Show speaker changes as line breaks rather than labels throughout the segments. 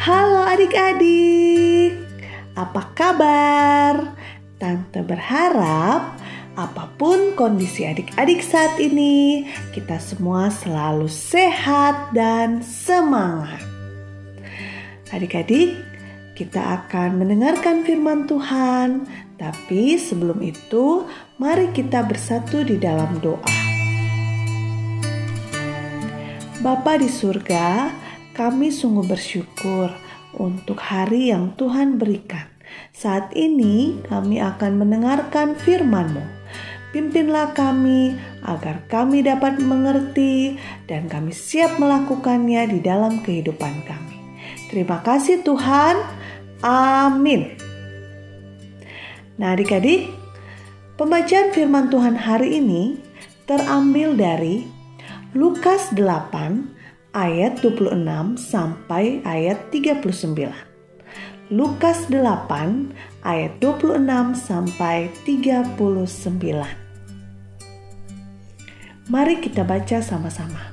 adik-adik, apa kabar? Tante berharap apa pun kondisi adik-adik saat ini, kita semua selalu sehat dan semangat. Adik-adik, kita akan mendengarkan firman Tuhan, tapi sebelum itu, mari kita bersatu di dalam doa. Bapa di surga, kami sungguh bersyukur untuk hari yang Tuhan berikan. Saat ini kami akan mendengarkan firman-Mu. Pimpinlah kami agar kami dapat mengerti dan kami siap melakukannya di dalam kehidupan kami. Terima kasih Tuhan. Amin. Nah adik-adik, pembacaan firman Tuhan hari ini terambil dari Lukas 8 ayat 26 sampai ayat 39. Lukas 8 ayat 26 sampai 39. Mari kita baca sama-sama.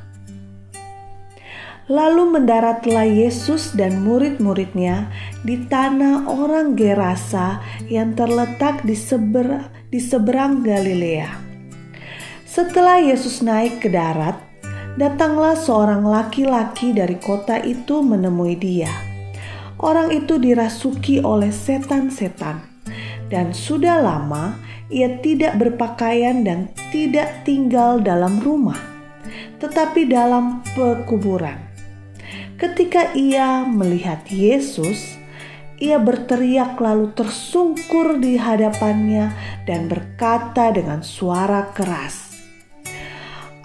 Lalu mendaratlah Yesus dan murid-muridnya di tanah orang Gerasa yang terletak di, seber, di seberang Galilea. Setelah Yesus naik ke darat, datanglah seorang laki-laki dari kota itu menemui dia. Orang itu dirasuki oleh setan-setan, dan sudah lama ia tidak berpakaian dan tidak tinggal dalam rumah, tetapi dalam pekuburan. Ketika ia melihat Yesus, ia berteriak lalu tersungkur di hadapannya dan berkata dengan suara keras,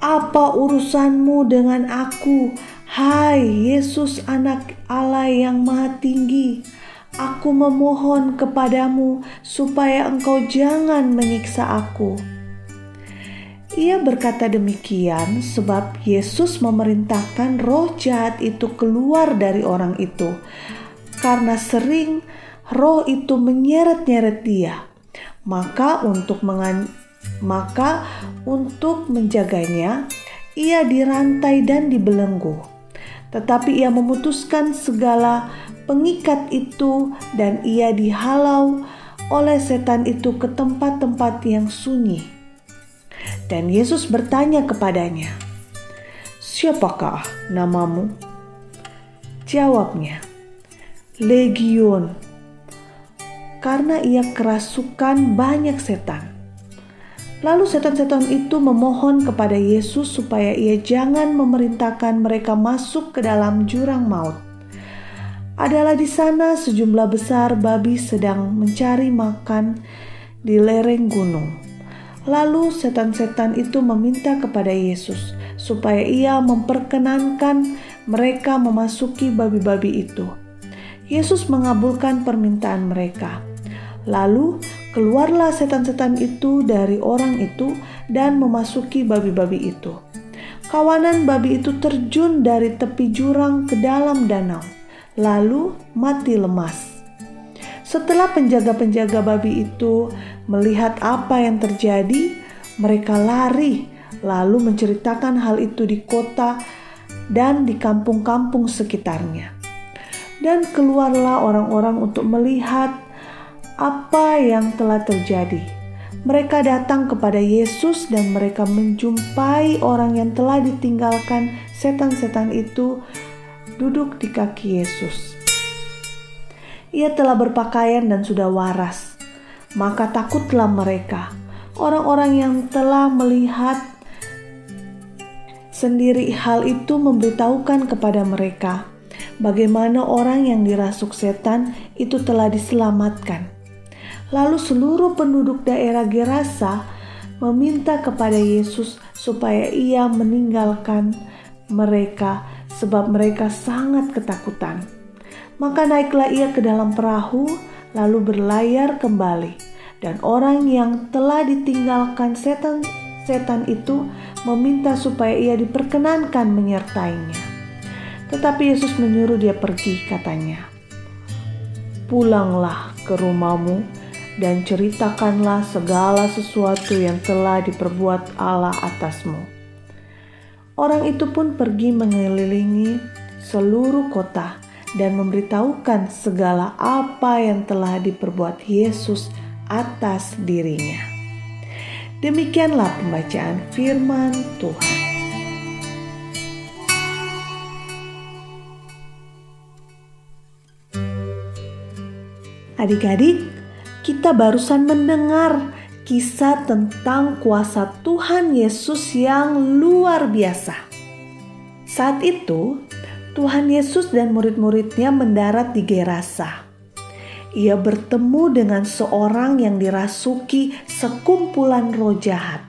apa urusanmu dengan aku, hai Yesus, Anak Allah yang Maha Tinggi? Aku memohon kepadamu supaya engkau jangan menyiksa aku. Ia berkata demikian sebab Yesus memerintahkan roh jahat itu keluar dari orang itu, karena sering roh itu menyeret-nyeret dia. Maka untuk mengan maka untuk menjaganya, ia dirantai dan dibelenggu. Tetapi ia memutuskan segala pengikat itu dan ia dihalau oleh setan itu ke tempat-tempat yang sunyi. Dan Yesus bertanya kepadanya, "Siapakah namamu?" Jawabnya, "Legion." Karena ia kerasukan banyak setan. Lalu setan-setan itu memohon kepada Yesus supaya ia jangan memerintahkan mereka masuk ke dalam jurang maut. Adalah di sana sejumlah besar babi sedang mencari makan di lereng gunung. Lalu setan-setan itu meminta kepada Yesus supaya ia memperkenankan mereka memasuki babi-babi itu. Yesus mengabulkan permintaan mereka. Lalu keluarlah setan-setan itu dari orang itu dan memasuki babi-babi itu. Kawanan babi itu terjun dari tepi jurang ke dalam danau, lalu mati lemas. Setelah penjaga-penjaga babi itu melihat apa yang terjadi, mereka lari lalu menceritakan hal itu di kota dan di kampung-kampung sekitarnya. Dan keluarlah orang-orang untuk melihat apa yang telah terjadi. Mereka datang kepada Yesus dan mereka menjumpai orang yang telah ditinggalkan setan-setan itu duduk di kaki Yesus. Ia telah berpakaian dan sudah waras. Maka takutlah mereka, orang-orang yang telah melihat sendiri hal itu memberitahukan kepada mereka bagaimana orang yang dirasuk setan itu telah diselamatkan. Lalu seluruh penduduk daerah Gerasa meminta kepada Yesus supaya ia meninggalkan mereka sebab mereka sangat ketakutan. Maka naiklah ia ke dalam perahu lalu berlayar kembali dan orang yang telah ditinggalkan setan-setan itu meminta supaya ia diperkenankan menyertainya. Tetapi Yesus menyuruh dia pergi katanya. Pulanglah ke rumahmu dan ceritakanlah segala sesuatu yang telah diperbuat Allah atasmu. Orang itu pun pergi mengelilingi seluruh kota dan memberitahukan segala apa yang telah diperbuat Yesus atas dirinya. Demikianlah pembacaan firman Tuhan. Adik-adik, kita barusan mendengar kisah tentang kuasa Tuhan Yesus yang luar biasa. Saat itu, Tuhan Yesus dan murid-muridnya mendarat di Gerasa. Ia bertemu dengan seorang yang dirasuki sekumpulan roh jahat.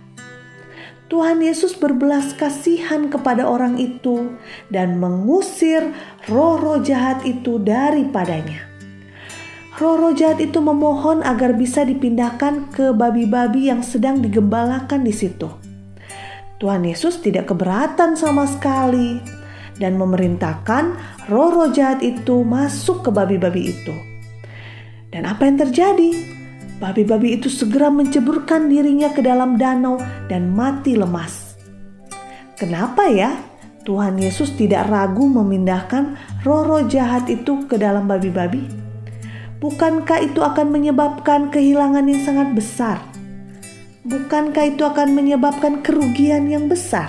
Tuhan Yesus berbelas kasihan kepada orang itu dan mengusir roh-roh jahat itu daripadanya. Roh-roh jahat itu memohon agar bisa dipindahkan ke babi-babi yang sedang digembalakan di situ. Tuhan Yesus tidak keberatan sama sekali dan memerintahkan roh-roh jahat itu masuk ke babi-babi itu. Dan apa yang terjadi? Babi-babi itu segera menceburkan dirinya ke dalam danau dan mati lemas. Kenapa ya? Tuhan Yesus tidak ragu memindahkan roh-roh jahat itu ke dalam babi-babi bukankah itu akan menyebabkan kehilangan yang sangat besar? Bukankah itu akan menyebabkan kerugian yang besar?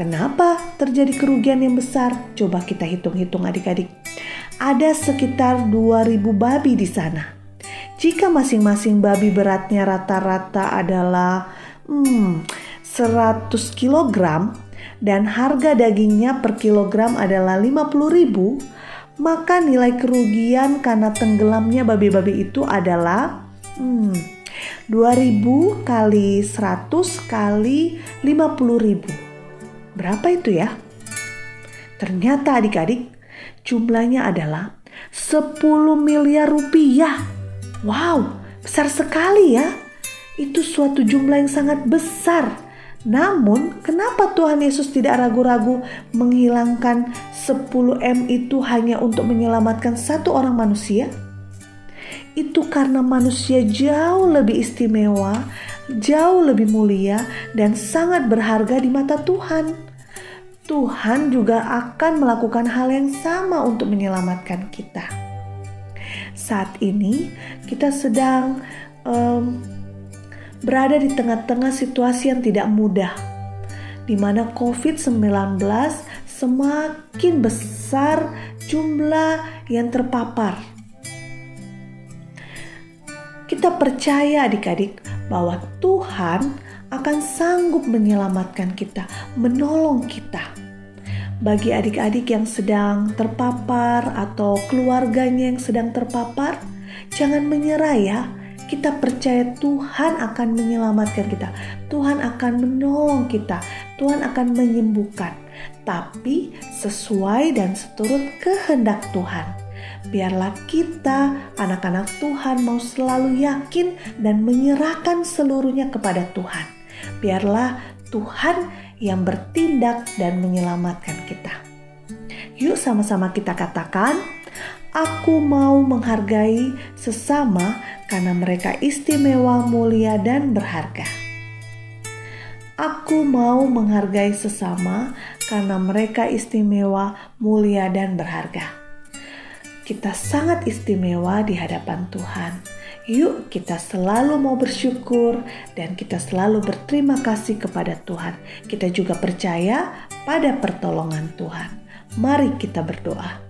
Kenapa terjadi kerugian yang besar? Coba kita hitung-hitung adik-adik. Ada sekitar 2000 babi di sana. Jika masing-masing babi beratnya rata-rata adalah hmm, 100 kg dan harga dagingnya per kilogram adalah 50 ribu, maka nilai kerugian karena tenggelamnya babi-babi itu adalah hmm, 2000 kali 100 kali 50.000. Berapa itu ya? Ternyata adik-adik jumlahnya adalah 10 miliar rupiah. Wow, besar sekali ya. Itu suatu jumlah yang sangat besar. Namun, kenapa Tuhan Yesus tidak ragu-ragu menghilangkan 10M itu hanya untuk menyelamatkan satu orang manusia? Itu karena manusia jauh lebih istimewa, jauh lebih mulia, dan sangat berharga di mata Tuhan. Tuhan juga akan melakukan hal yang sama untuk menyelamatkan kita. Saat ini, kita sedang um, berada di tengah-tengah situasi yang tidak mudah, di mana COVID-19 semakin besar jumlah yang terpapar. Kita percaya adik-adik bahwa Tuhan akan sanggup menyelamatkan kita, menolong kita. Bagi adik-adik yang sedang terpapar atau keluarganya yang sedang terpapar, jangan menyerah ya kita percaya Tuhan akan menyelamatkan kita, Tuhan akan menolong kita, Tuhan akan menyembuhkan, tapi sesuai dan seturut kehendak Tuhan. Biarlah kita, anak-anak Tuhan, mau selalu yakin dan menyerahkan seluruhnya kepada Tuhan. Biarlah Tuhan yang bertindak dan menyelamatkan kita. Yuk, sama-sama kita katakan, "Aku mau menghargai sesama karena mereka istimewa, mulia, dan berharga. Aku mau menghargai sesama karena mereka istimewa, mulia, dan berharga. Kita sangat istimewa di hadapan Tuhan. Yuk, kita selalu mau bersyukur dan kita selalu berterima kasih kepada Tuhan. Kita juga percaya pada pertolongan Tuhan. Mari kita berdoa.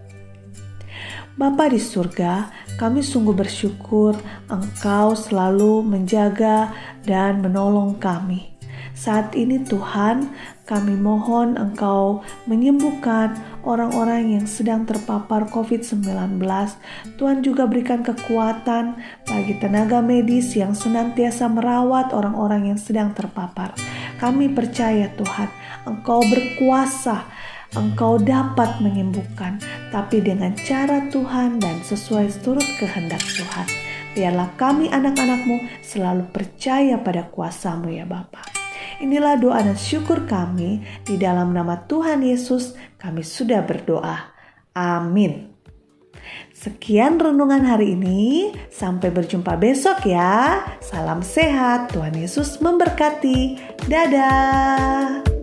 Bapa di surga, kami sungguh bersyukur Engkau selalu menjaga dan menolong kami. Saat ini Tuhan, kami mohon Engkau menyembuhkan orang-orang yang sedang terpapar COVID-19. Tuhan juga berikan kekuatan bagi tenaga medis yang senantiasa merawat orang-orang yang sedang terpapar. Kami percaya Tuhan, Engkau berkuasa engkau dapat menyembuhkan, tapi dengan cara Tuhan dan sesuai seturut kehendak Tuhan. Biarlah kami anak-anakmu selalu percaya pada kuasamu ya Bapa. Inilah doa dan syukur kami di dalam nama Tuhan Yesus kami sudah berdoa. Amin. Sekian renungan hari ini. Sampai berjumpa besok ya. Salam sehat. Tuhan Yesus memberkati. Dadah.